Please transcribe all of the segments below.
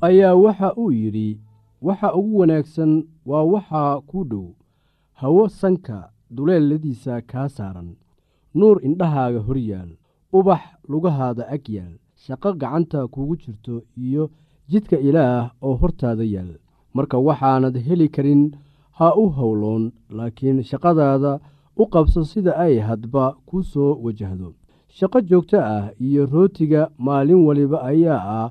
ayaa waxa uu yidhi waxa ugu wanaagsan waa waxaa kuu dhow hawo sanka duleeladiisa kaa saaran nuur indhahaaga hor yaal ubax lugahaada ag yaal shaqo gacanta kuugu jirto iyo jidka ilaah oo hortaada yaal. Marka waxaanad heli karin ha u howloon laakiin shaqadaada u qabso sida ay hadba ku soo wajahdo. Shaqo joogto ah iyo rootiga maalin waliba ayaa ah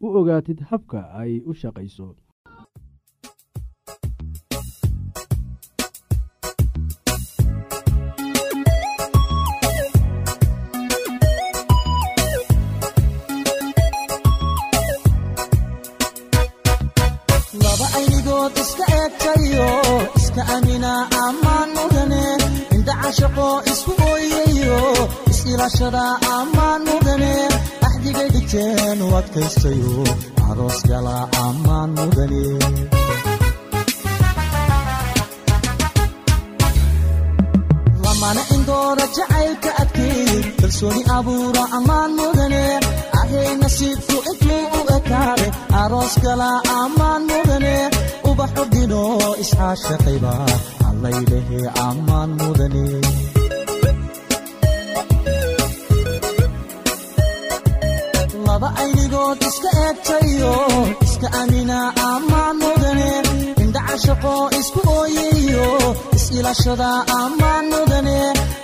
u ogaatid habka ay u shaqayso. Laba dhigteen u adkaystayo aroos gala ammaan mudane lamana indoora jacaylka adkeey kalsooni abuura ammaan mudane ahay nasiibku intuu u ekaade aroos gala ammaan mudane ubaxu dhino iscaashaqayba allaylehe ammaan mudane laba aynigood iska eegtayo iska amina ammaan mudane indha cashaqo isku ooyayo is-ilaashada ammaan mudane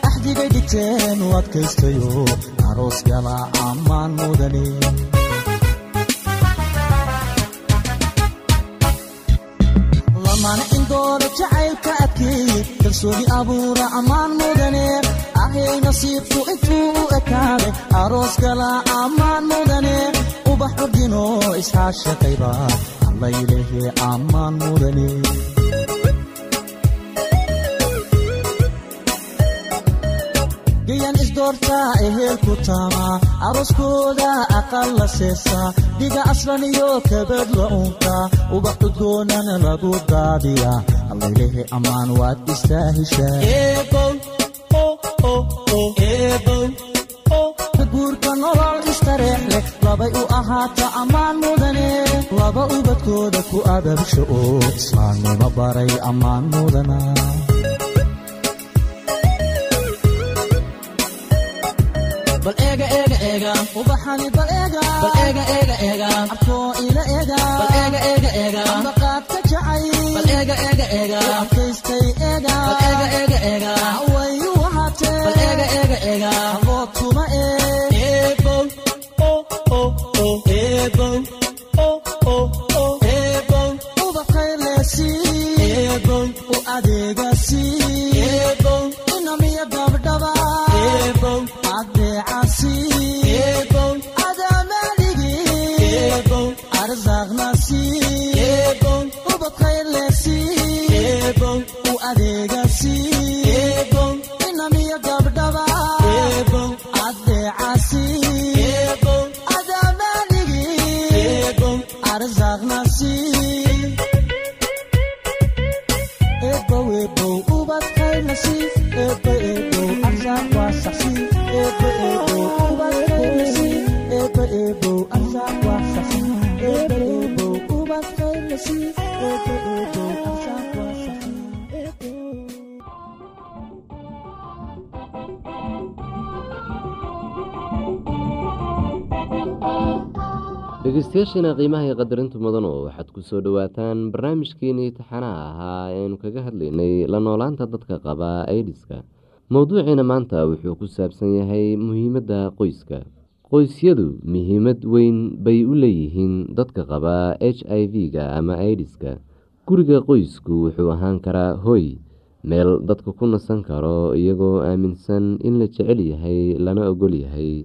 axdigay dhigteen u adkaystayo aroos gala ammaan mudane lamana indoora jacaylka adkeeye kalsooni abuura ammaan mudane ahay nasiibku intuu ekaade aroos gala ammaan mudane ubax ordino isxaashaqayba allaylehe ammaan mudane. Gayan isdoortaa ehelku taamaa arooskooda aqal la seesaa dhiga aslan iyo kabad la unkaa ubax udgoonana lagu daadiyaa allaylehe ammaan waad istaahishaa guurka nolol istareex leh labay u ahaata ammaan mudane laba ubadkooda ku adabsho oo islaamnimo baray ammaan mudana bal eega eega eega ubaxani bal eega bal eega eega eega abkoo ila eega bal eega eega eega ambaqaadka jacay bal eega eega eega adkaystay eega bal eega eega eega eega dhegeystayaashiina qiimaha iyo qadarinta mudan oo waxaad ku soo dhowaataan barnaamijkeenii taxanaha ahaa eeaynu kaga hadlaynay la noolaanta dadka qaba aidiska mowduuciina maanta wuxuu ku saabsan yahay muhiimadda qoyska. Qoysyadu muhiimad weyn bay u leeyihiin dadka qaba h i v-ga ama aidiska guriga qoysku wuxuu ahaan karaa hoy meel dadka ku nasan karo iyagoo aaminsan in la jecel yahay lana ogol yahay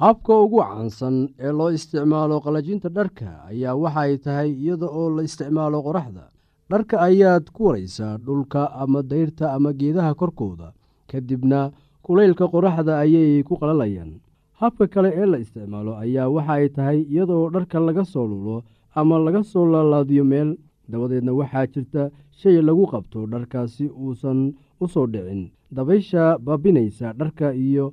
habka ugu caansan ee loo isticmaalo qalajinta dharka ayaa waxay tahay iyada oo la isticmaalo qoraxda. Dharka ayaad ku waraysaa dhulka ama dayrta ama geedaha korkooda kadibna kulaylka qoraxda ayay ku qalalayaan. Habka kale ee la isticmaalo ayaa waxay tahay iyadaoo dharka laga soo lulo ama laga soo laalaadiyo meel. Dabadeedna waxaa jirta shay lagu qabto dharkaasi uusan u soo dhicin. Dabaysha baabinaysa dharka iyo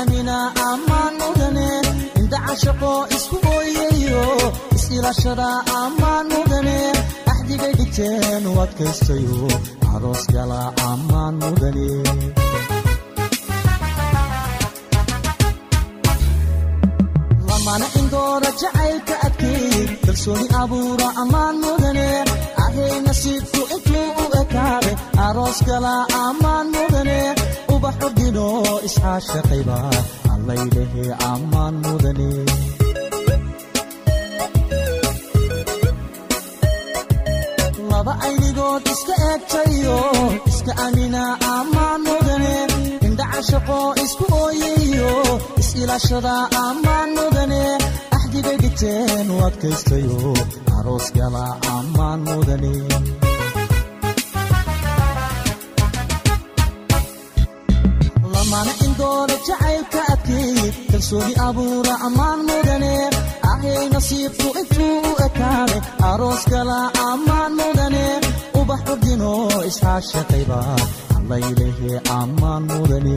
amina ammaan mudane indha cashaqo isku ooyayo is-ilashada ammaan mudane axdigay dhigteen u adkaystayo aroos gala ammaan mudane lamana indoora jacaylka adkeey kalsooni abuura ammaan mudane ahay nasiibku intuu u ekaade aroos gala ammaan mudane ubax ordino iscaashaqayba allaylehe ammaan mudane laba aynigood iska eegtayo iska amina ammaan mudane indha cashaqo isku ooyayo is-ilashada ammaan mudane axdigay dhigteen u adkaystayo aroos gala ammaan mudane lamana indoora jacaylka adkeey kalsooni abuura ammaan mudane. Ahay nasiibku intuu u ekaade aroos gala ammaan mudane. Ubax ordino iscaashaqayba allaylehe ammaan mudane